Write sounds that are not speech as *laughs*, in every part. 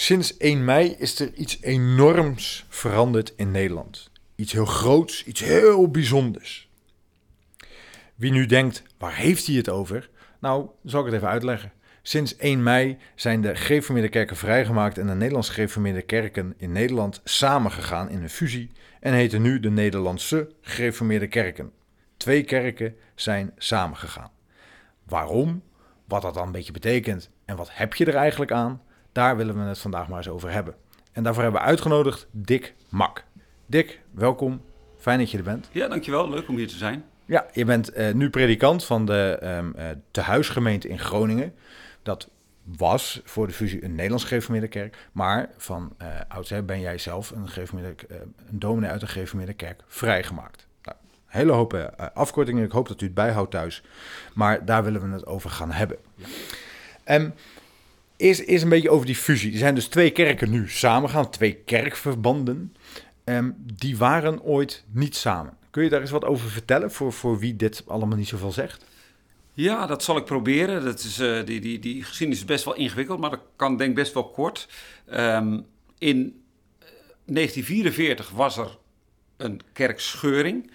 sinds 1 mei is er iets enorms veranderd in Nederland. Iets heel groots, iets heel bijzonders. Wie nu denkt, waar heeft hij het over? Nou, zal ik het even uitleggen. Sinds 1 mei zijn de gereformeerde kerken vrijgemaakt en de Nederlandse gereformeerde kerken in Nederland samengegaan in een fusie en heten nu de Nederlandse gereformeerde kerken. Twee kerken zijn samengegaan. Waarom? Wat dat dan een beetje betekent en wat heb je er eigenlijk aan? Daar willen we het vandaag maar eens over hebben. En daarvoor hebben we uitgenodigd Dick Mak. Dick, welkom. Fijn dat je er bent. Ja, dankjewel. Leuk om hier te zijn. Ja, je bent eh, nu predikant van de um, uh, tehuisgemeente in Groningen. Dat was voor de fusie een Nederlands gereformeerde kerk. Maar van uh, oudsher ben jij zelf een, gereformeerde, een dominee uit de gereformeerde kerk vrijgemaakt. Nou, een hele hoop afkortingen. Ik hoop dat u het bijhoudt thuis. Maar daar willen we het over gaan hebben. Ja. Um, eerst, eerst een beetje over die fusie. Er zijn dus twee kerken nu samengegaan, twee kerkverbanden. Um, die waren ooit niet samen. Kun je daar eens wat over vertellen voor, voor wie dit allemaal niet zoveel zegt? Ja, dat zal ik proberen. Dat is, uh, die, die, die geschiedenis is best wel ingewikkeld, maar dat kan denk ik best wel kort. Um, in 1944 was er een kerkscheuring.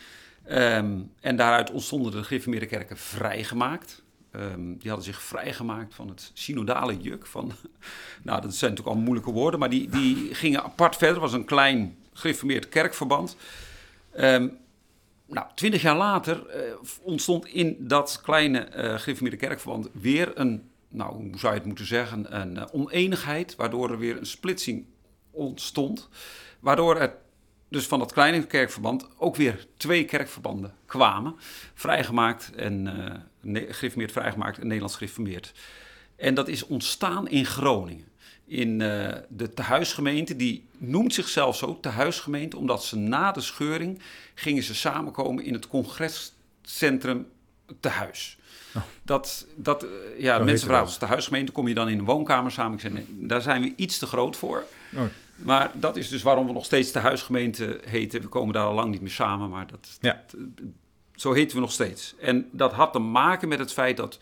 Um, en daaruit ontstonden de gereformeerde vrijgemaakt. Um, die hadden zich vrijgemaakt van het synodale juk. Van, *laughs* nou, dat zijn natuurlijk al moeilijke woorden, maar die, die gingen apart verder. Het was een klein gereformeerd kerkverband. Um, nou, twintig jaar later uh, ontstond in dat kleine uh, kerkverband weer een, nou, hoe zou je het moeten zeggen, een uh, oneenigheid, waardoor er weer een splitsing ontstond. Waardoor er dus van dat kleine kerkverband ook weer twee kerkverbanden kwamen. Vrijgemaakt en uh, gereformeerd vrijgemaakt en Nederlands gereformeerd. En dat is ontstaan in Groningen. In uh, de tehuisgemeente, die noemt zichzelf zo, tehuisgemeente, omdat ze na de scheuring gingen ze samenkomen in het congrescentrum Tehuis. Oh. Dat, dat, uh, ja, mensen vragen als tehuisgemeente, kom je dan in een woonkamer samen? Ik zeg, nee, daar zijn we iets te groot voor. Oh. Maar dat is dus waarom we nog steeds de huisgemeente heten. We komen daar al lang niet meer samen, maar dat, ja. dat, zo heten we nog steeds. En dat had te maken met het feit dat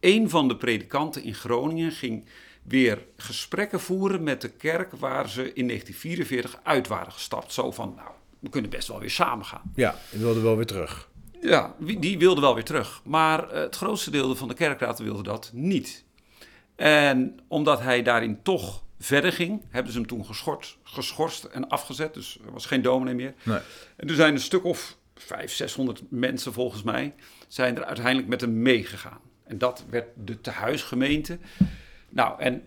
een van de predikanten in Groningen ging weer gesprekken voeren met de kerk waar ze in 1944 uit waren gestapt. Zo van, nou, we kunnen best wel weer samen gaan. Ja, die wilde wel weer terug. Ja, die wilde wel weer terug. Maar het grootste deel van de kerkraad wilde dat niet. En omdat hij daarin toch verder ging, hebben ze hem toen geschort, geschorst en afgezet. Dus er was geen dominee meer. Nee. En er zijn een stuk of vijf, zeshonderd mensen volgens mij, zijn er uiteindelijk met hem meegegaan. En dat werd de tehuisgemeente. Nou, en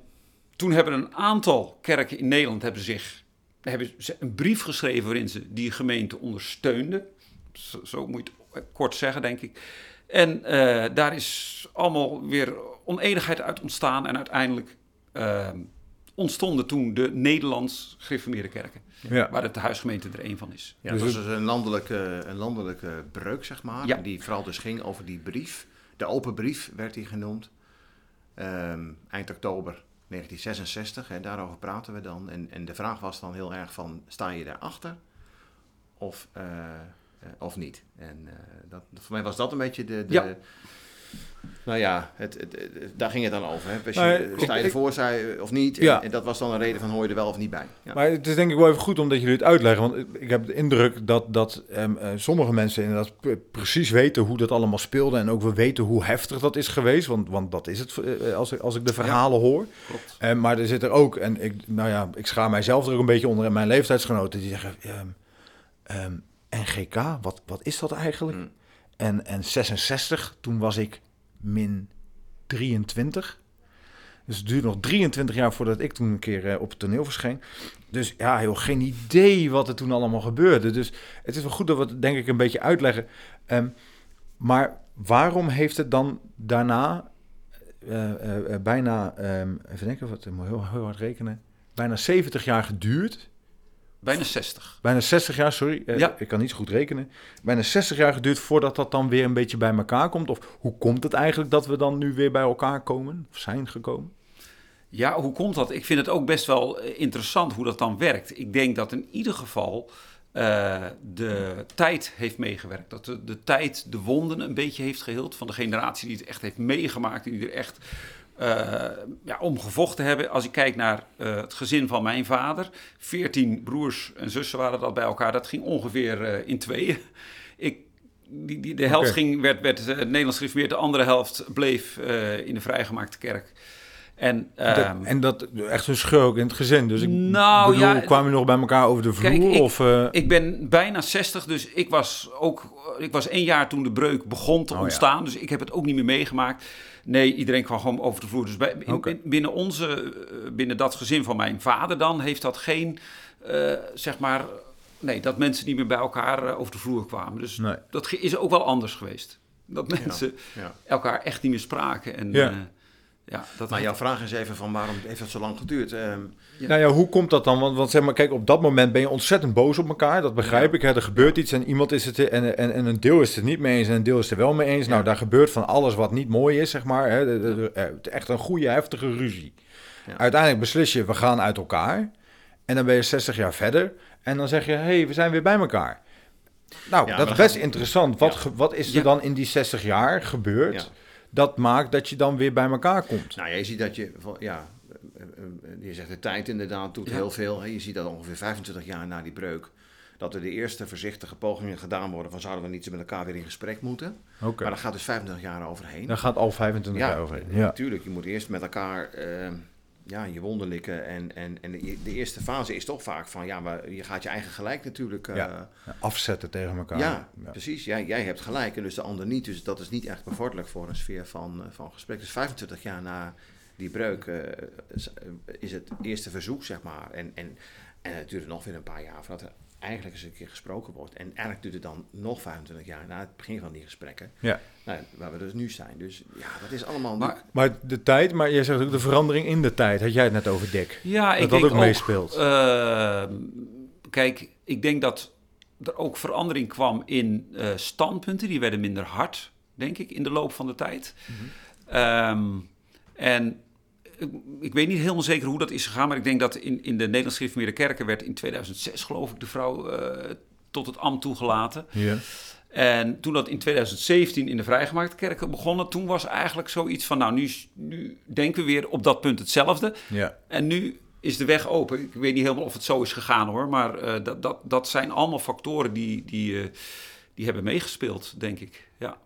toen hebben een aantal kerken in Nederland hebben zich hebben ze een brief geschreven waarin ze die gemeente ondersteunden. Zo, zo moet je het kort zeggen, denk ik. En uh, daar is allemaal weer oneenigheid uit ontstaan. En uiteindelijk uh, ontstonden toen de Nederlands gereformeerde kerken. Ja. Waar de tehuisgemeente er één van is. Ja, dus dat was dus een landelijke, een landelijke breuk, zeg maar. Ja. Die vooral dus ging over die brief. De open brief werd die genoemd. Um, eind oktober 1966, hè, daarover praten we dan. En, en de vraag was dan heel erg van, sta je daarachter of, uh, uh, of niet? En uh, dat, voor mij was dat een beetje de... de ja. Nou ja, het, daar ging het dan over. Hè? Je, maar, sta je ervoor, zei of niet? Ja. En, en, dat was dan een reden van hoor je er wel of niet bij. Ja. Maar het is denk ik wel even goed omdat jullie het uitleggen. Want ik heb de indruk dat, dat um, uh, sommige mensen inderdaad precies weten hoe dat allemaal speelde. En ook we weten hoe heftig dat is geweest. Want, want dat is het uh, als, ik, als ik de verhalen ja, hoor. Um, maar er zit er ook, en ik, nou ja, ik schaam mijzelf er ook een beetje onder. En mijn leeftijdsgenoten die zeggen... Um, NGK, wat, wat is dat eigenlijk? Hmm. En, en 66, toen was ik min 23. Dus het duurt nog 23 jaar voordat ik toen een keer uh, op het toneel verscheen. Dus ja, heel geen idee wat er toen allemaal gebeurde. Dus het is wel goed dat we het denk ik een beetje uitleggen. Um, maar waarom heeft het dan daarna uh, uh, bijna, um, even denken, wat, ik moet heel, heel hard rekenen, bijna 70 jaar geduurd. Bijna 60. Bijna 60 jaar, sorry. Eh, Ja. Ik kan niet zo goed rekenen. Bijna 60 jaar geduurd voordat dat dan weer een beetje bij elkaar komt. Of hoe komt het eigenlijk dat we dan nu weer bij elkaar komen? Of zijn gekomen? Ja, hoe komt dat? Ik vind het ook best wel eh, interessant hoe dat dan werkt. Ik denk dat in ieder geval eh, de tijd heeft meegewerkt. Dat de, de tijd de wonden een beetje heeft geheeld van de generatie die het echt heeft meegemaakt. En die er echt eh, ja, om gevochten hebben. Als ik kijk naar eh, het gezin van mijn vader. Veertien broers en zussen waren dat bij elkaar. Dat ging ongeveer eh, in tweeën. Ik, die, die, de helft ging, werd, werd Nederlands gereformeerd. De andere helft bleef in de vrijgemaakte kerk. En, Dat- ehm, en dat echt een schurk in het gezin. Dus ik Nou, bedoel, ja, kwamen nog bij elkaar over de vloer? Kijk, ik- of, eh, Ik ben bijna 60, dus ik was ook. Ik was één jaar toen de breuk begon te Oh, ja. ontstaan. Dus ik heb het ook niet meer meegemaakt. Nee, iedereen kwam gewoon over de vloer. Dus bij, in- binnen onze, eh, binnen dat gezin van mijn vader dan, heeft dat geen, eh, zeg maar, nee, dat mensen niet meer bij elkaar over de vloer kwamen. Dus Nee. dat is ook wel anders geweest. Dat mensen Ja. elkaar echt niet meer spraken. En, Ja. Ja, dat Maar jouw vraag is even van waarom heeft dat zo lang geduurd? Ehm, Ja. Nou ja, hoe komt dat dan? Want, want zeg maar, kijk, op dat moment ben je ontzettend boos op elkaar. Dat begrijp Ja. ik. Hè? Er gebeurt iets en iemand is het er- en, en, en een deel is het niet mee eens en een deel is het er wel mee eens. Nou, daar gebeurt van alles wat niet mooi is, zeg maar. Hè? De- de- de- eh, echt een goede, heftige ruzie. Ja. Uiteindelijk beslis je, we gaan uit elkaar. En dan ben je 60 jaar verder. En dan zeg je, hé, hey, we zijn weer bij elkaar. Nou, Ja, dat is best interessant. Wat, Ja. ge- wat is er Ja. dan in die 60 jaar gebeurd? Dat maakt dat je dan weer bij elkaar komt. Nou, je ziet dat je, ja, eh, eh, je zegt de tijd inderdaad doet Ja. heel veel. Je ziet dat ongeveer 25 jaar na die breuk, dat er de eerste voorzichtige pogingen gedaan worden van zouden we niet met elkaar weer in gesprek moeten. Oké. Maar daar gaat dus 25 jaar overheen. Daar gaat al 25 Ja, jaar overheen. Ja. Natuurlijk, je moet eerst met elkaar eh, ja, je wonden likken. En, en, en de, de eerste fase is toch vaak van, ja, maar je gaat je eigen gelijk natuurlijk... eh, Ja. Afzetten tegen elkaar. ja, precies. Jij, jij hebt gelijk en dus de ander niet. Dus dat is niet echt bevorderlijk voor een sfeer van, eh, van gesprek. Dus 25 jaar na die breuk eh, is- het eerste verzoek, zeg maar. En, en, en duurde nog weer een paar jaar voordat er eigenlijk eens een keer gesproken wordt. En eigenlijk duurt het dan nog 25 jaar na het begin van die gesprekken. Ja. Nou, waar we dus nu zijn. Dus ja, dat is allemaal... Maar- Maar de tijd, maar jij zegt ook de verandering in de tijd. Had jij het net over, Dick? Ja, ik dat dat denk ook meespeelt. eh, kijk, ik denk dat er ook verandering kwam in eh, standpunten. Die werden minder hard, denk ik, in de loop van de tijd. Ehm, en ik, weet niet helemaal zeker hoe dat is gegaan, maar ik denk dat in, in de Nederlands Gereformeerde Kerken werd in 2006, geloof ik, de vrouw eh, tot het ambt toegelaten. Ja. En toen dat in 2017 in de vrijgemaakte kerken begonnen, toen was eigenlijk zoiets van, nou, nu denken we weer op dat punt hetzelfde. Ja. En nu is de weg open. Ik weet niet helemaal of het zo is gegaan hoor. Maar eh, dat, dat, dat zijn allemaal factoren die, die, eh, die hebben meegespeeld, denk ik. Ja.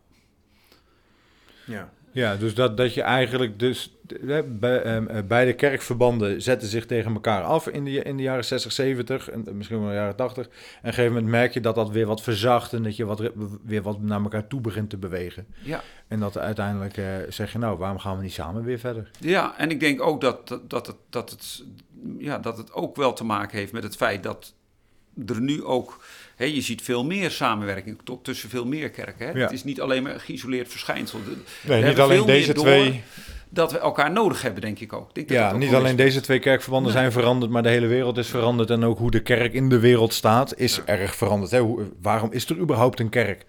Ja. Ja, dus dat, dat je eigenlijk dus... eh, bij, ehm, eh, beide kerkverbanden zetten zich tegen elkaar af in de, in de jaren 60, 70 en misschien wel de jaren 80. En op een gegeven moment merk je dat dat weer wat verzacht en dat je wat, weer wat naar elkaar toe begint te bewegen. Ja. En dat uiteindelijk eh, zeg je, nou, waarom gaan we niet samen weer verder? ja, en ik denk ook dat, dat, dat, het, dat, het, ja, dat het ook wel te maken heeft met het feit dat er nu ook... Hè, je ziet veel meer samenwerking tot tussen veel meer kerken. Hè? Ja. Het is niet alleen maar een geïsoleerd verschijnsel. De- we Nee, niet hebben alleen veel meer deze door twee... Dat we elkaar nodig hebben, denk ik ook. Ik denk dat Ja, dat ook niet alleen is. deze twee kerkverbanden Nee. zijn veranderd, maar de hele wereld is veranderd. En ook hoe de kerk in de wereld staat, is erg veranderd. Hè? Hoe, waarom is er überhaupt een kerk?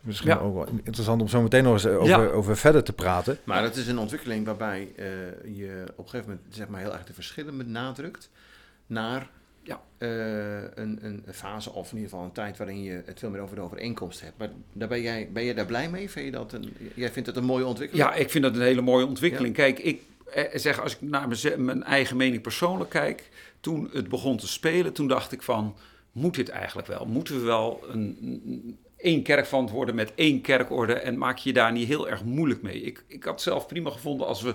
Misschien Ja. ook wel interessant om zo meteen nog eens eh, over, Ja. over verder te praten. Maar dat is een ontwikkeling waarbij eh, je op een gegeven moment zeg maar, heel erg de verschillen benadrukt naar Ja. eh, een, een fase of in ieder geval een tijd waarin je het veel meer over de overeenkomst hebt. Maar daar ben, jij, ben je daar blij mee? Vind je dat een, jij vindt het een mooie ontwikkeling? Ja, ik vind dat een hele mooie ontwikkeling. Kijk, ik eh, zeg, als ik naar mijn eigen mening persoonlijk kijk, toen het begon te spelen, toen dacht ik van, moet dit eigenlijk wel? Moeten we wel een, een- één kerkverband worden met één kerkorde en maak je je daar niet heel erg moeilijk mee? Ik, ik had zelf prima gevonden als we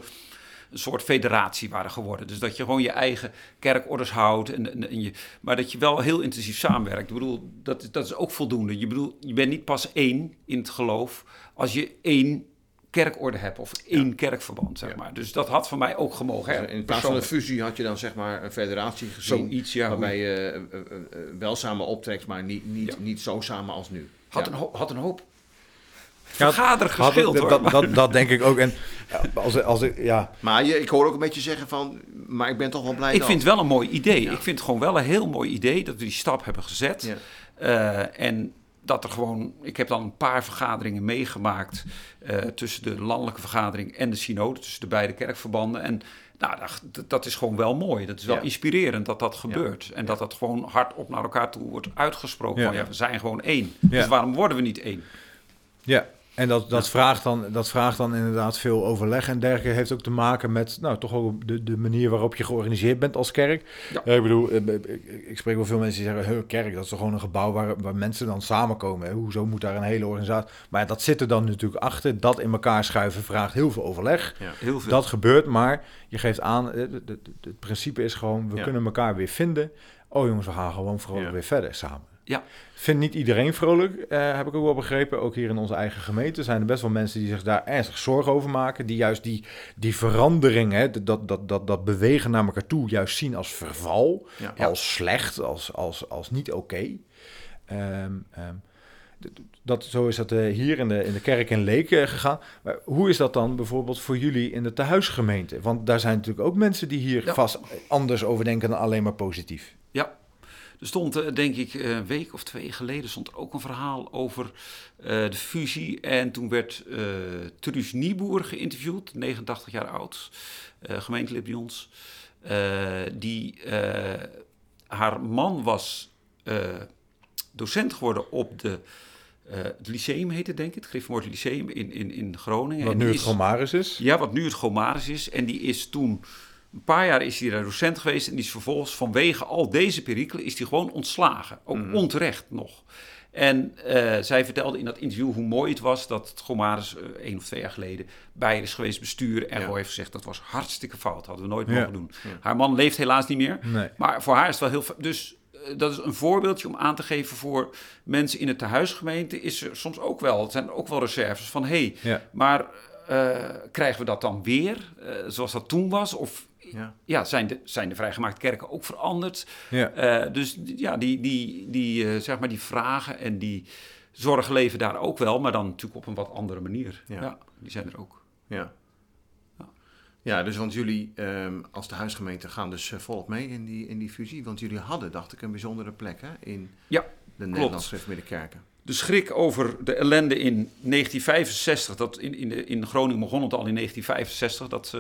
een soort federatie waren geworden. Dus dat je gewoon je eigen kerkorders houdt. En, en, en je, maar dat je wel heel intensief samenwerkt. Ik bedoel, dat, is- dat is ook voldoende. Je, bedoel, je bent niet pas één in het geloof als je één kerkorde hebt of één kerkverband, zeg Ja. maar. Dus dat had van mij ook gemogen. Dus in plaats van een fusie had je dan zeg maar een federatie gezien. Zoiets, ja. waarbij je eh, eh, eh, wel samen optrekt, maar niet, niet, niet zo samen als nu. Had, een, had een hoop vergader geschild, dat, hoor. Dat, dat, dat, denk ik ook. En als, als ik, ja. Maar je, ik hoor ook een beetje zeggen van, maar ik ben toch wel blij Ik vind het wel een mooi idee. Ik vind het gewoon wel een heel mooi idee dat we die stap hebben gezet. Ja. Uh, en dat er gewoon, ik heb dan een paar vergaderingen meegemaakt uh, tussen de landelijke vergadering en de synode, tussen de beide kerkverbanden. En nou, dat, dat is gewoon wel mooi. Dat is wel ja. inspirerend dat dat gebeurt. Ja. En dat dat gewoon hardop naar elkaar toe wordt uitgesproken. Van ja, we zijn gewoon één. Dus waarom worden we niet één? Ja, en dat, dat, vraagt dan, dat vraagt dan inderdaad veel overleg en dergelijke. Heeft ook te maken met nou, toch ook de, de manier waarop je georganiseerd bent als kerk. Ja. ik bedoel, ik spreek wel veel mensen die zeggen, kerk, dat is toch gewoon een gebouw waar, waar mensen dan samenkomen. Hè? Hoezo moet daar een hele organisatie... Maar dat zit er dan natuurlijk achter. Dat in elkaar schuiven vraagt heel veel overleg. Ja, heel veel. Dat gebeurt, maar je geeft aan, het, het, het principe is gewoon, we ja. kunnen elkaar weer vinden. Oh jongens, we gaan gewoon vooral weer verder samen. Ja. Vindt niet iedereen vrolijk, uh, heb ik ook wel begrepen. Ook hier in onze eigen gemeente zijn er best wel mensen die zich daar ernstig zorgen over maken. Die juist die, die verandering, hè, dat, dat, dat, dat bewegen naar elkaar toe, juist zien als verval. Ja. Als slecht, als, als, als niet oké. Okay. Um, um, dat, zo is dat uh, hier in de, in de kerk in Leek uh, gegaan. Maar hoe is dat dan bijvoorbeeld voor jullie in de tehuisgemeente? Want daar zijn natuurlijk ook mensen die hier ja. vast anders over denken dan alleen maar positief. Ja, er stond, denk ik, een week of twee geleden stond er ook een verhaal over uh, de fusie. En toen werd uh, Truus Nieboer geïnterviewd, 89 jaar oud, uh, gemeentelid bij ons. die, haar man was docent geworden op de, het lyceum heette denk ik, het Griffmoord Lyceum in, in, in Groningen. Wat en nu het is, Gomaris is? Ja, wat nu het Gomaris is. En die is toen een paar jaar is hij daar docent geweest en die is vervolgens vanwege al deze perikelen is hij gewoon ontslagen. Ook mm. onterecht nog. En uh, zij vertelde in dat interview hoe mooi het was dat het Gomaris uh, één of twee jaar geleden bij is geweest besturen. En ja. heeft gezegd dat was hartstikke fout, hadden we nooit ja. mogen doen. Ja. Haar man leeft helaas niet meer, nee. maar voor haar is het wel heel... Dus uh, dat is een voorbeeldje om aan te geven voor mensen in de tehuisgemeente. Is er soms ook wel, het zijn ook wel reserves van hé, hey, maar krijgen we dat dan weer zoals dat toen was? Of ja. ja, zijn, de, zijn de vrijgemaakte kerken ook veranderd. Ja. Uh, dus ja, die, die, die, uh, zeg maar die vragen en die zorgen leven daar ook wel, maar dan natuurlijk op een wat andere manier. Ja, ja die zijn er ook. Ja. Ja, dus want jullie um, als de huisgemeente gaan dus uh, volop mee in die, in die fusie. Want jullie hadden, dacht ik, een bijzondere plek hè, in ja, de Nederlandse kerken. De schrik over de ellende in 1965, dat in, in, de, in Groningen begon het al in 1965, dat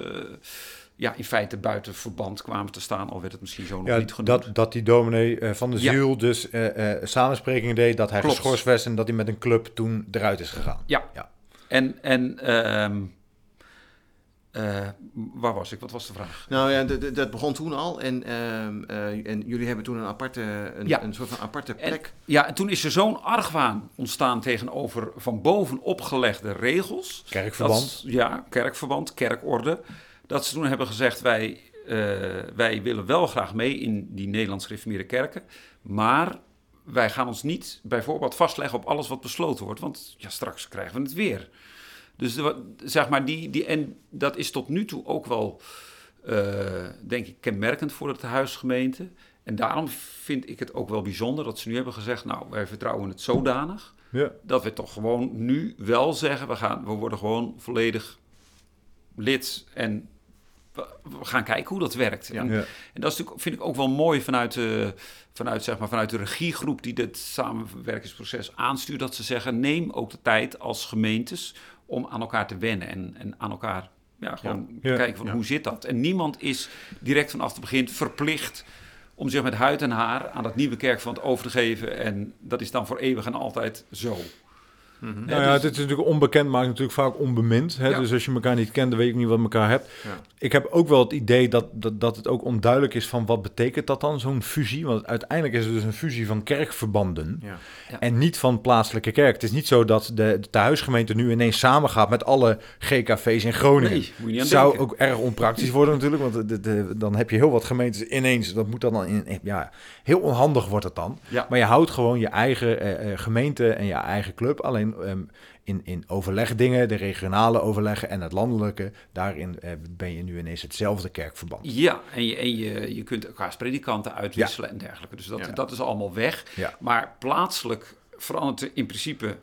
ja, in feite buiten verband kwamen te staan, al werd het misschien zo nog ja, niet genoemd. Dat, dat die dominee uh, van de Ziel ja. dus uh, uh, samensprekingen deed, dat hij Klopt. geschorst werd en dat hij met een club toen eruit is gegaan. Ja, ja. en, en um, waar was ik? Wat was de vraag? Nou ja, dat begon toen al en, en jullie hebben toen een aparte, een, ja. een soort van aparte plek. En, ja, en toen is er zo'n argwaan ontstaan tegenover van boven opgelegde regels. Kerkverband. Dat, ja, kerkverband, kerkorde dat ze toen hebben gezegd: wij, uh, wij willen wel graag mee in die Nederlands gereformeerde kerken, maar wij gaan ons niet bijvoorbeeld vastleggen op alles wat besloten wordt, want ja, straks krijgen we het weer. Dus de, zeg maar, die, die, en dat is tot nu toe ook wel, uh, denk ik, kenmerkend voor de huisgemeente. En daarom vind ik het ook wel bijzonder dat ze nu hebben gezegd: Nou, wij vertrouwen het zodanig. Ja. Dat we toch gewoon nu wel zeggen: we, gaan, we worden gewoon volledig lid en we gaan kijken hoe dat werkt. Ja. En, ja. en, dat is natuurlijk, vind ik ook wel mooi vanuit de, vanuit, zeg maar, vanuit de regiegroep die dit samenwerkingsproces aanstuurt. Dat ze zeggen, neem ook de tijd als gemeentes om aan elkaar te wennen en, en aan elkaar ja, gewoon ja. kijken van hoe zit dat. En niemand is direct vanaf het begin verplicht om zich met huid en haar aan dat nieuwe kerkverband over te geven. En dat is dan voor eeuwig en altijd zo. Mm -hmm. Nou ja, dus... het is natuurlijk onbekend, maakt natuurlijk vaak onbemind. Hè? Ja. Dus als je elkaar niet kent, dan weet je niet wat je elkaar hebt. Ja. Ik heb ook wel het idee dat, dat, dat het ook onduidelijk is van wat betekent dat dan, zo'n fusie. Want uiteindelijk is het dus een fusie van kerkverbanden ja. en niet van plaatselijke kerk. Het is niet zo dat de, de huisgemeente nu ineens samengaat met alle GKV's in Groningen. Nee, moet je niet aan zou denken. ook erg onpraktisch worden natuurlijk, want de, de, dan heb je heel wat gemeentes ineens. Dat moet dan in, ja, heel onhandig wordt het dan. Ja. Maar je houdt gewoon je eigen uh, gemeente en je eigen club. Alleen um, in, in overlegdingen, de regionale overleggen en het landelijke, daarin uh, ben je nu ineens hetzelfde kerkverband. Ja, en je, en je, je kunt elkaars predikanten uitwisselen ja. en dergelijke. Dus dat, ja. dat is allemaal weg. Ja. Maar plaatselijk verandert er in principe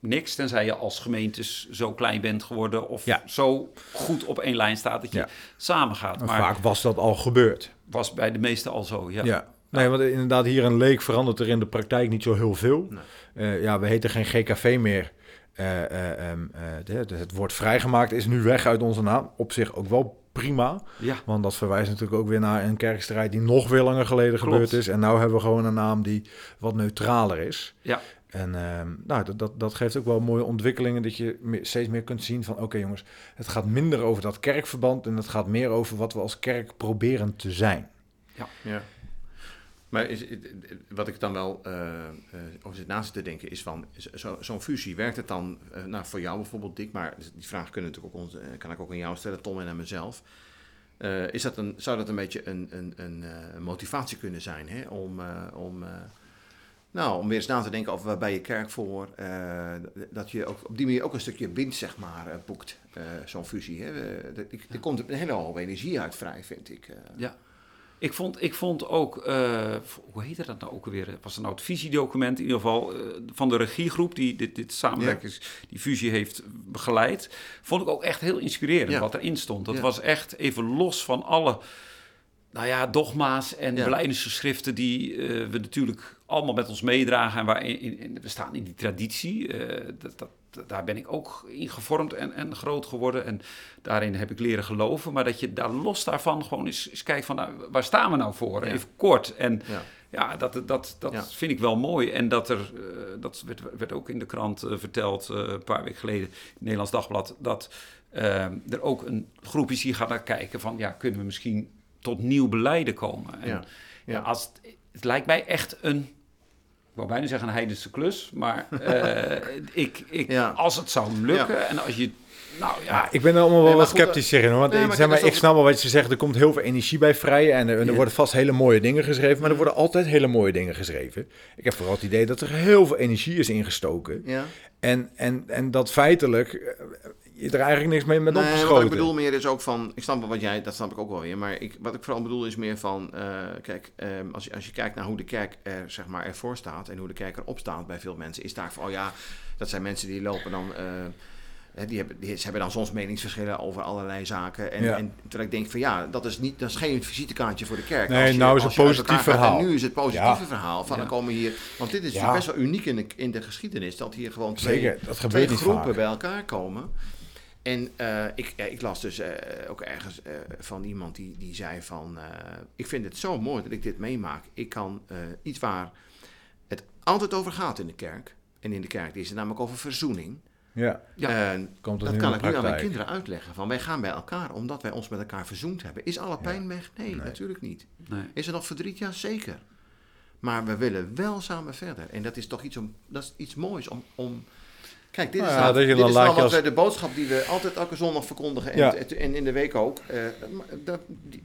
niks, tenzij je als gemeentes zo klein bent geworden of Ja. zo goed op één lijn staat dat je Ja. samen gaat. Maar Maar vaak was dat al gebeurd. was bij de meesten al zo, ja. Ja. Nee, want inderdaad, hier in Leek verandert er in de praktijk niet zo heel veel. Eh, ja, we heten geen GKV meer. Eh, eh, ehm, eh, de- het woord vrijgemaakt is nu weg uit onze naam. Op zich ook wel prima. Ja. Want dat verwijst natuurlijk ook weer naar een kerkstrijd die nog weer langer geleden Klopt. gebeurd is. En nu hebben we gewoon een naam die wat neutraler is. Ja. En ehm, nou, dat, dat, dat geeft ook wel mooie ontwikkelingen. Dat je me- steeds meer kunt zien van... oké jongens, het gaat minder over dat kerkverband... en het gaat meer over wat we als kerk proberen te zijn. Ja. Maar is, wat ik dan wel eh, eh, over zit naast te denken is van zo- zo'n fusie, werkt het dan eh, nou, voor jou bijvoorbeeld, Dick, maar die vraag kunnen natuurlijk ook ons, kan ik ook aan jou stellen, Tom en aan mezelf. Is dat een, zou dat een beetje een, een, een motivatie kunnen zijn hè? om, om, nou, om weer eens na te denken over waar bij je kerk voor, dat je ook op die manier ook een stukje winst zeg maar, boekt, zo'n fusie. Hè? Er komt een hele hoop energie uit vrij, vind ik. Ja. Ik vond, ik vond ook, eh, hoe heette dat nou ook alweer? Was het nou het visiedocument in ieder geval eh, van de regiegroep die dit, dit samenwerkings, die fusie heeft begeleid. Vond ik ook echt heel inspirerend Ja. wat erin stond. Dat Ja. was echt even los van alle, nou ja, dogma's en beleidingsgeschriften die eh, we natuurlijk allemaal met ons meedragen. En waarin in, in- we staan in die traditie. dat, dat, daar ben ik ook in gevormd en, en groot geworden. En daarin heb ik leren geloven. Maar dat je daar los daarvan gewoon eens, eens kijkt van nou, waar staan we nou voor? Ja. Even kort. En Ja. ja, dat, dat, dat Ja. vind ik wel mooi. En dat er, eh, dat werd, werd ook in de krant eh, verteld eh, een paar weken geleden, in het Nederlands Dagblad, dat er ook een groep is die gaat naar kijken van ja, kunnen we misschien tot nieuw beleiden komen? En Ja. als het, lijkt mij echt een, wou bijna zeggen een heidense klus, maar *laughs* eh, ik, ik, Ja. als het zou lukken en als je, nou ja, Ja, ik ben er allemaal wel Nee, wat goed, sceptisch in. hoor. Want nee, ik, maar zeg maar, ik snap wel wat je zegt. Er komt heel veel energie bij vrij. En er, en er Ja. worden vast hele mooie dingen geschreven. Maar er worden altijd hele mooie dingen geschreven. Ik heb vooral het idee dat er heel veel energie is ingestoken. Ja. En, en, en dat feitelijk eh, er eigenlijk niks mee met Nee, opgeschoten. wat ik bedoel meer is ook van, ik snap wel wat jij, dat snap ik ook wel weer, maar ik, wat ik vooral bedoel is meer van, eh, kijk, ehm, als, je, als je kijkt naar hoe de kerk er, zeg maar, ervoor staat en hoe de kerk erop staat bij veel mensen, is daar van, oh ja, dat zijn mensen die lopen dan, eh, die hebben, die, ze hebben dan soms meningsverschillen over allerlei zaken. En, Ja. en terwijl ik denk van, ja, dat is, niet, dat is geen visitekaartje voor de kerk. Nee, Als je- nou is uit positief gaat, verhaal. En nu is het positieve Ja. verhaal van, Ja. dan komen hier, want dit is best wel uniek in de, in de geschiedenis, dat hier gewoon twee, Zeker, dat twee groepen vaak. bij elkaar komen. En eh, ik, eh, ik las dus eh, ook ergens eh, van iemand die, die zei van... eh, ik vind het zo mooi dat ik dit meemaak. Ik kan eh, iets waar het altijd over gaat in de kerk... en in de kerk is het namelijk over verzoening... Ja, Ja. Komt het dat kan ik nu aan mijn kinderen uitleggen. Van wij gaan bij elkaar omdat wij ons met elkaar verzoend hebben. Is alle pijn weg? Nee, natuurlijk niet. nee. Is er nog verdriet? Ja, zeker. Maar we willen wel samen verder. En dat is toch iets, om, dat is iets moois om... om Kijk, dit is Nou ja, nou, dit is nou wat als- de boodschap die we altijd elke zondag verkondigen. En, Ja. en, en in de week ook. eh, dat, die-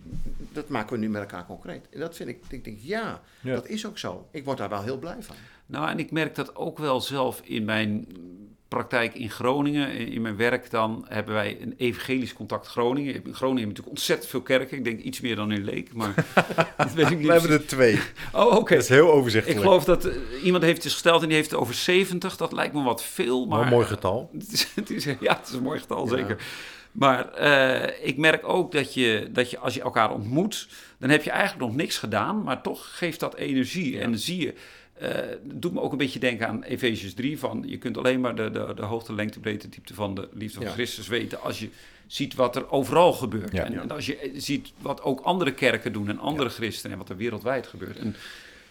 dat maken we nu met elkaar concreet. En dat vind ik, ik denk, ja, Ja. dat is ook zo. Ik word daar wel heel blij van. Nou, en ik merk dat ook wel zelf in mijn praktijk in Groningen. In in mijn werk dan hebben wij een evangelisch contact Groningen. In Groningen hebben we natuurlijk ontzettend veel kerken. Ik denk iets meer dan in Leek, maar *laughs* dat weet ik niet. We hebben er twee. *laughs* Oh, oké. Dat is heel Ik overzichtelijk. geloof dat eh, iemand heeft dus gesteld en die heeft het over 70. Dat lijkt me wat veel, maar... een mooi getal. *laughs* Het is, het is, ja, het is een mooi getal, Ja. zeker. Maar eh, ik merk ook dat je, dat je, als je elkaar ontmoet, dan heb je eigenlijk nog niks gedaan, maar toch geeft dat energie. En dan zie je, het doet me ook een beetje denken aan Efesius 3, van je kunt alleen maar de, de, de hoogte, lengte, breedte, diepte van de liefde van Ja. Christus weten als je ziet wat er overal gebeurt. Ja. En, en als je eh, ziet wat ook andere kerken doen en andere christenen en wat er wereldwijd gebeurt. En,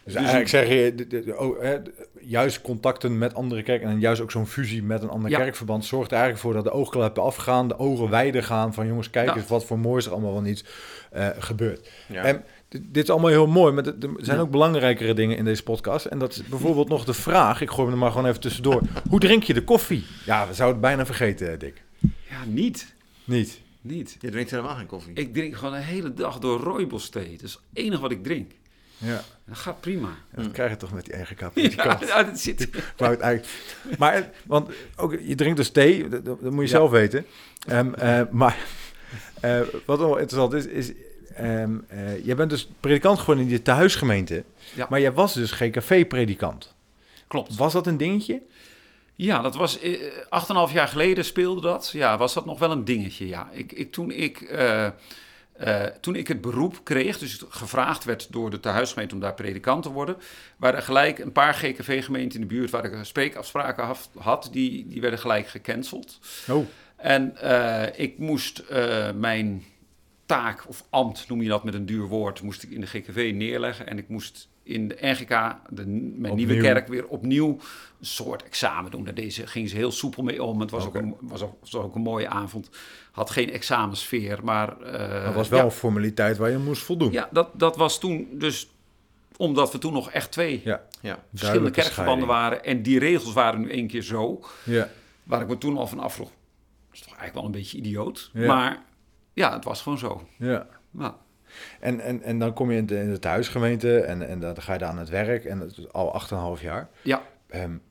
Dus eigenlijk zeg je, de- de- de- oh, hè, juist contacten met andere kerken en juist ook zo'n fusie met een ander Ja. kerkverband zorgt er eigenlijk voor dat de oogkleppen afgaan, de ogen wijder gaan van jongens, kijk Ja. eens wat voor moois er allemaal wel niet eh, gebeurt. Ja. En dit, dit is allemaal heel mooi, maar er zijn ook belangrijkere dingen in deze podcast. En dat is bijvoorbeeld nog de vraag, ik gooi hem er maar gewoon even tussendoor. Hoe drink je de koffie? Ja, we zouden het bijna vergeten, Dick. ja, niet. Niet. Niet. Je drinkt helemaal geen koffie. Ik drink gewoon een hele dag door rooibos thee. Dat is het enige wat ik drink. Ja, Dat gaat prima. dat krijg je toch met die eigen *laughs* Ja, cappuccino. ja, dat zit. Ik wou het eigenlijk... Maar, want ook, je drinkt dus thee, dat, dat moet je Ja. zelf weten. Ehm, eh, maar eh, wat wel interessant is, is... ehm, eh, jij bent dus predikant geworden in je tehuisgemeente. Ja. Maar jij was dus GKV-predikant. Klopt. Was dat een dingetje? Ja, dat was eh, acht en half jaar geleden speelde dat. Ja, was dat nog wel een dingetje. Ja, ik, ik, toen, ik, eh, toen ik het beroep kreeg, dus gevraagd werd door de tehuisgemeente om daar predikant te worden, waren gelijk een paar GKV-gemeenten in de buurt waar ik spreekafspraken had, die, die werden gelijk gecanceld. Oh. En ik moest mijn taak of ambt, noem je dat met een duur woord, moest ik in de GKV neerleggen. En ik moest in de NGK, de, mijn nieuwe kerk, weer opnieuw een soort examen doen. Daar deze ging ze heel soepel mee om. Het was, ook, een, was, ook, was ook een mooie avond. Had geen examensfeer, maar... Uh, het was wel een formaliteit waar je moest voldoen. Ja, dat, dat was toen dus... Omdat we toen nog echt twee ja. Ja. verschillende kerkverbanden waren. En die regels waren nu één keer zo. Ja. Waar ik me toen al van afvroeg. Dat is toch eigenlijk wel een beetje idioot. Maar ja, het was gewoon zo. Ja. En, en, en dan kom je in de, in de thuisgemeente en, en dan ga je daar aan het werk en het is al 8,5 jaar. Ja. Um,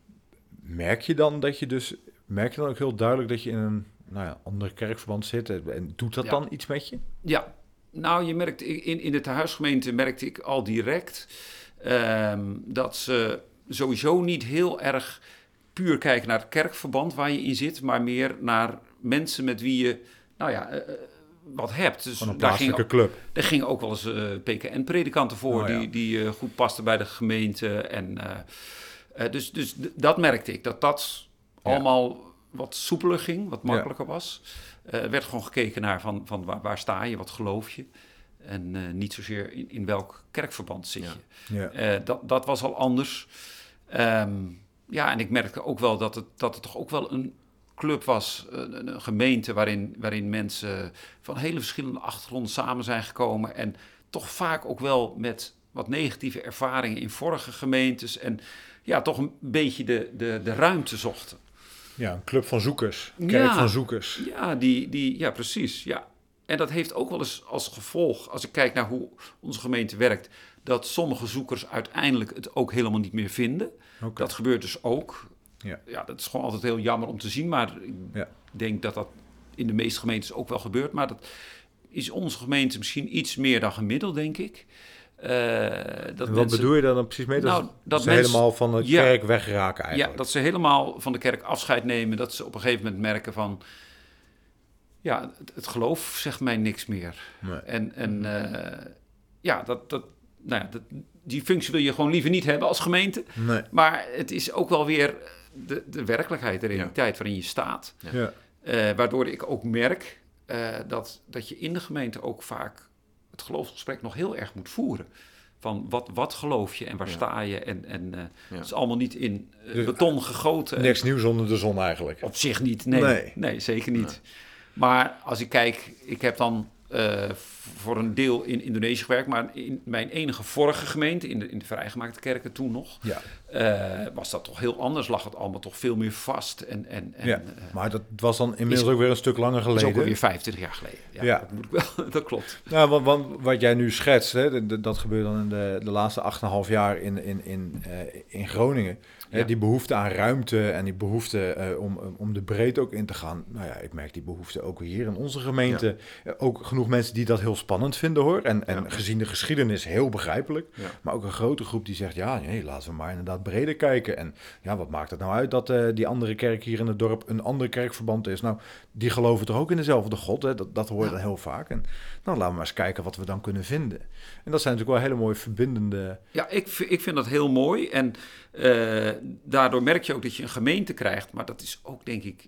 merk je dan dat je dus, merk je dan ook heel duidelijk dat je in een nou ja, andere kerkverband zit en doet dat dan iets met je? Ja, nou je merkt, in, in de thuisgemeente merkte ik al direct um, dat ze sowieso niet heel erg puur kijken naar het kerkverband waar je in zit, maar meer naar mensen met wie je, nou ja, uh, wat hebt. Dus een daar ging, club. Er gingen ook wel eens uh, eh, PKN-predikanten voor, oh, die, die uh, goed pasten bij de gemeente. En, uh, dus, dus dat merkte ik, dat dat allemaal wat soepeler ging, wat makkelijker was. Er werd gewoon gekeken naar van, van waar, waar, sta je, wat geloof je. En niet zozeer in, in welk kerkverband zit je. dat, dat was al anders. Um, ja, en ik merkte ook wel dat het, dat het toch ook wel een club was, een, een, gemeente waarin, waarin mensen van hele verschillende achtergronden samen zijn gekomen. En toch vaak ook wel met wat negatieve ervaringen in vorige gemeentes. En ja, toch een beetje de, de, de ruimte zochten. Ja, een club van zoekers. Kerk van zoekers. Ja, die, die, ja, precies. Ja. En dat heeft ook wel eens als gevolg, als ik kijk naar hoe onze gemeente werkt, dat sommige zoekers uiteindelijk het ook helemaal niet meer vinden. Dat gebeurt dus ook. Ja. ja, dat is gewoon altijd heel jammer om te zien. Maar ik ja. denk dat dat in de meeste gemeentes ook wel gebeurt. Maar dat is onze gemeente misschien iets meer dan gemiddeld, denk ik. Uh, dat wat bedoel je dan precies mee? Dat, nou, dat ze helemaal van de kerk wegraken eigenlijk? Ja, dat ze helemaal van de kerk afscheid nemen. Dat ze op een gegeven moment merken van... Ja, het, het geloof zegt mij niks meer. Nee. En, en uh, ja, dat, dat, nou ja, dat, die functie wil je gewoon liever niet hebben als gemeente. Nee. Maar het is ook wel weer de, de werkelijkheid, de realiteit waarin je staat. Ja. Uh, waardoor ik ook merk uh, dat, dat je in de gemeente ook vaak het geloofsgesprek nog heel erg moet voeren. Van wat, wat geloof je en waar sta je? En, en uh, het is allemaal niet in dus, beton gegoten. Niks nieuws onder de zon eigenlijk. Op zich niet, nee. Nee, nee zeker niet. Maar als ik kijk, ik heb dan uh, voor een deel in Indonesië gewerkt, maar in mijn enige vorige gemeente, in de, in de vrijgemaakte kerken toen nog, ja. Uh, was dat toch heel anders. Lag het allemaal toch veel meer vast. En, en, en, ja, uh, maar dat was dan inmiddels ook weer een stuk langer geleden. Is ook alweer 25 jaar geleden. Ja, ja. Dat, moet ik wel, *laughs* dat klopt. Nou, want, want, wat jij nu schetst, hè, dat gebeurt dan in de, de laatste 8,5 jaar in, in, in, in Groningen. Ja. Die behoefte aan ruimte en die behoefte uh, om, om de breedte ook in te gaan. Nou ja, ik merk die behoefte ook hier in onze gemeente. Ja. Ook genoeg mensen die dat heel spannend vinden hoor. En, en gezien de geschiedenis heel begrijpelijk. Maar ook een grote groep die zegt, ja, nee, laten we maar inderdaad breder kijken. En ja, wat maakt het nou uit dat uh, die andere kerk hier in het dorp een andere kerkverband is? Nou, die geloven toch ook in dezelfde God, hè? Dat, dat hoor je dan heel vaak. En nou, laten we maar eens kijken wat we dan kunnen vinden. En dat zijn natuurlijk wel hele mooie verbindende... Ja, ik, ik vind dat heel mooi. En uh, daardoor merk je ook dat je een gemeente krijgt. Maar dat is ook, denk ik,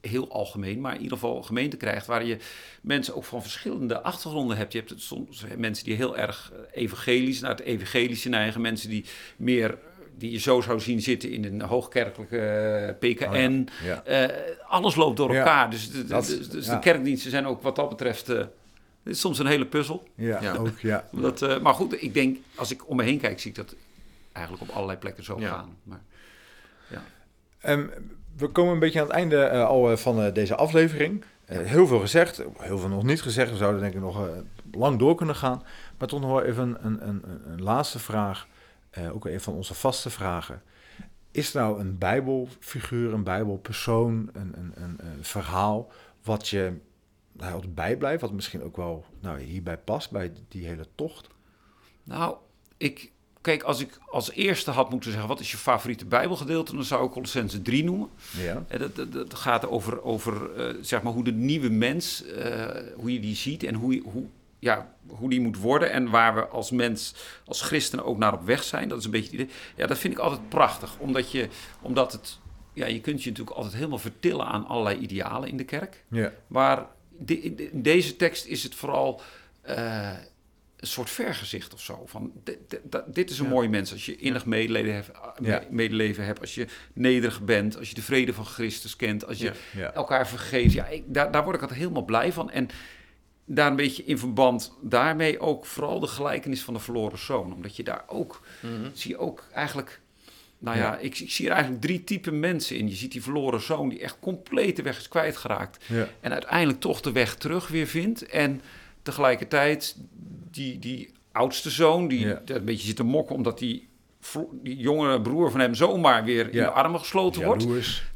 heel algemeen. Maar in ieder geval een gemeente krijgt waar je mensen ook van verschillende achtergronden hebt. Je hebt soms mensen die heel erg evangelisch, naar het evangelische neigen. Mensen die meer die je zo zou zien zitten in een hoogkerkelijke eh, PKN. Oh uh, alles loopt door elkaar. Dus, de, dus, dus de kerkdiensten zijn ook wat dat betreft... Uh, dit is soms een hele puzzel. Ja, ook, ja. *laughs* Dat, maar goed, ik denk, als ik om me heen kijk, zie ik dat eigenlijk op allerlei plekken zo gaan. Maar, ja. Um, we komen een beetje aan het einde uh, al uh, van uh, deze aflevering. heel veel gezegd, heel veel nog niet gezegd. We zouden denk ik nog lang door kunnen gaan. Maar toch nog wel even een, een, een, een laatste vraag. Ook een van onze vaste vragen. Is nou een bijbelfiguur, een bijbelpersoon, een, een, een, een verhaal... wat je nou, bijblijft, wat misschien ook wel nou, hierbij past, bij die hele tocht? Nou, ik kijk, als ik als eerste had moeten zeggen... wat is je favoriete bijbelgedeelte... dan zou ik Colossense 3 noemen. Ja. En dat, dat, dat gaat over, over eh, zeg maar hoe de nieuwe mens... eh, hoe je die ziet en hoe, je- hoe, ja, hoe die moet worden... en waar we als mens, als christenen ook naar op weg zijn. Dat is een beetje het idee. Ja, dat vind ik altijd prachtig. Omdat, je, omdat het... Ja, je kunt je natuurlijk altijd helemaal vertillen aan allerlei idealen in de kerk. Ja. Maar de- in de- in deze tekst is het vooral eh, een soort vergezicht of zo. Van, dit, is een Ja. mooi mens als je innig medeleven, hebt, Ja. medeleven hebt, als je nederig bent, als je de vrede van Christus kent, als je elkaar vergeeft. Ja, ik, daar, daar word ik altijd helemaal blij van. En daar een beetje in verband daarmee ook vooral de gelijkenis van de verloren zoon. Omdat je daar ook, zie je ook eigenlijk... Nou ja, Ja. Ik, ik zie er eigenlijk drie typen mensen in. Je ziet die verloren zoon die echt compleet de weg is kwijtgeraakt. Ja. En uiteindelijk toch de weg terug weer vindt. En tegelijkertijd die, die oudste zoon, die Ja. een beetje zit te mokken omdat die jongere broer van hem zomaar weer in de armen gesloten wordt.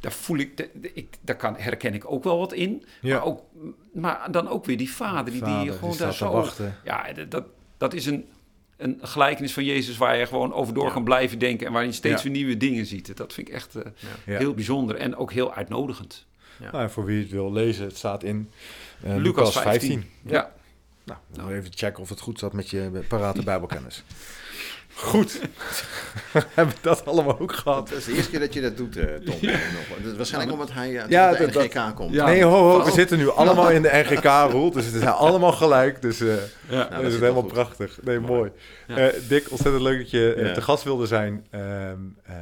Daar voel ik, de- de- ik, daar kan, herken ik ook wel wat in. Ja. Maar, ook, maar dan ook weer die vader, die, die gewoon die daar zo... wachten. Ja, dat, dat is een, een gelijkenis van Jezus waar je gewoon over door Ja. kan blijven denken... en waar je steeds Ja. weer nieuwe dingen ziet. Dat vind ik echt eh, Ja. heel bijzonder en ook heel uitnodigend. Nou, voor wie het wil lezen, het staat in eh, Lucas Lucas 15. 15. Ja. Nou, nog even checken of het goed zat met je parate bijbelkennis. *laughs* Goed. *laughs* Hebben we dat allemaal ook gehad? Dat is de eerste keer dat je dat doet, eh, Tom. *laughs* Nog. Dat is waarschijnlijk omdat hij uh, Ja, de dat- dat- NGK komt. Ja. nee, ho, ho, we vooral- zitten nu allemaal in de NGK-rol, dus het is *laughs* allemaal gelijk. Dus eh Ja. Nou, dat is zit helemaal goed. prachtig. Nee, mooi. Ja. Eh, Dick, ontzettend leuk dat je eh, te gast wilde zijn. Ehm, eh,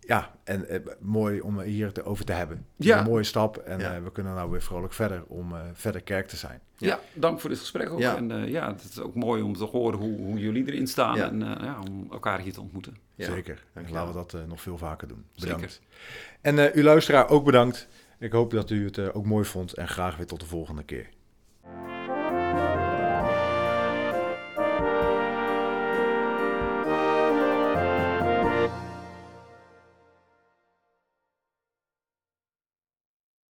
ja, en eh, mooi om hier het over te hebben. Ja. Een mooie stap en Ja. eh, we kunnen nou weer vrolijk verder om eh, verder kerk te zijn. Ja, dank voor dit gesprek ook. Ja. En eh, ja, het is ook mooi om te horen hoe, hoe jullie erin staan Ja. en eh, ja, om elkaar hier te ontmoeten. Ja, Zeker. dankjewel. Laten we dat eh, nog veel vaker doen. Bedankt. Zeker. En eh, uw luisteraar ook bedankt. Ik hoop dat u het eh, ook mooi vond en graag weer tot de volgende keer.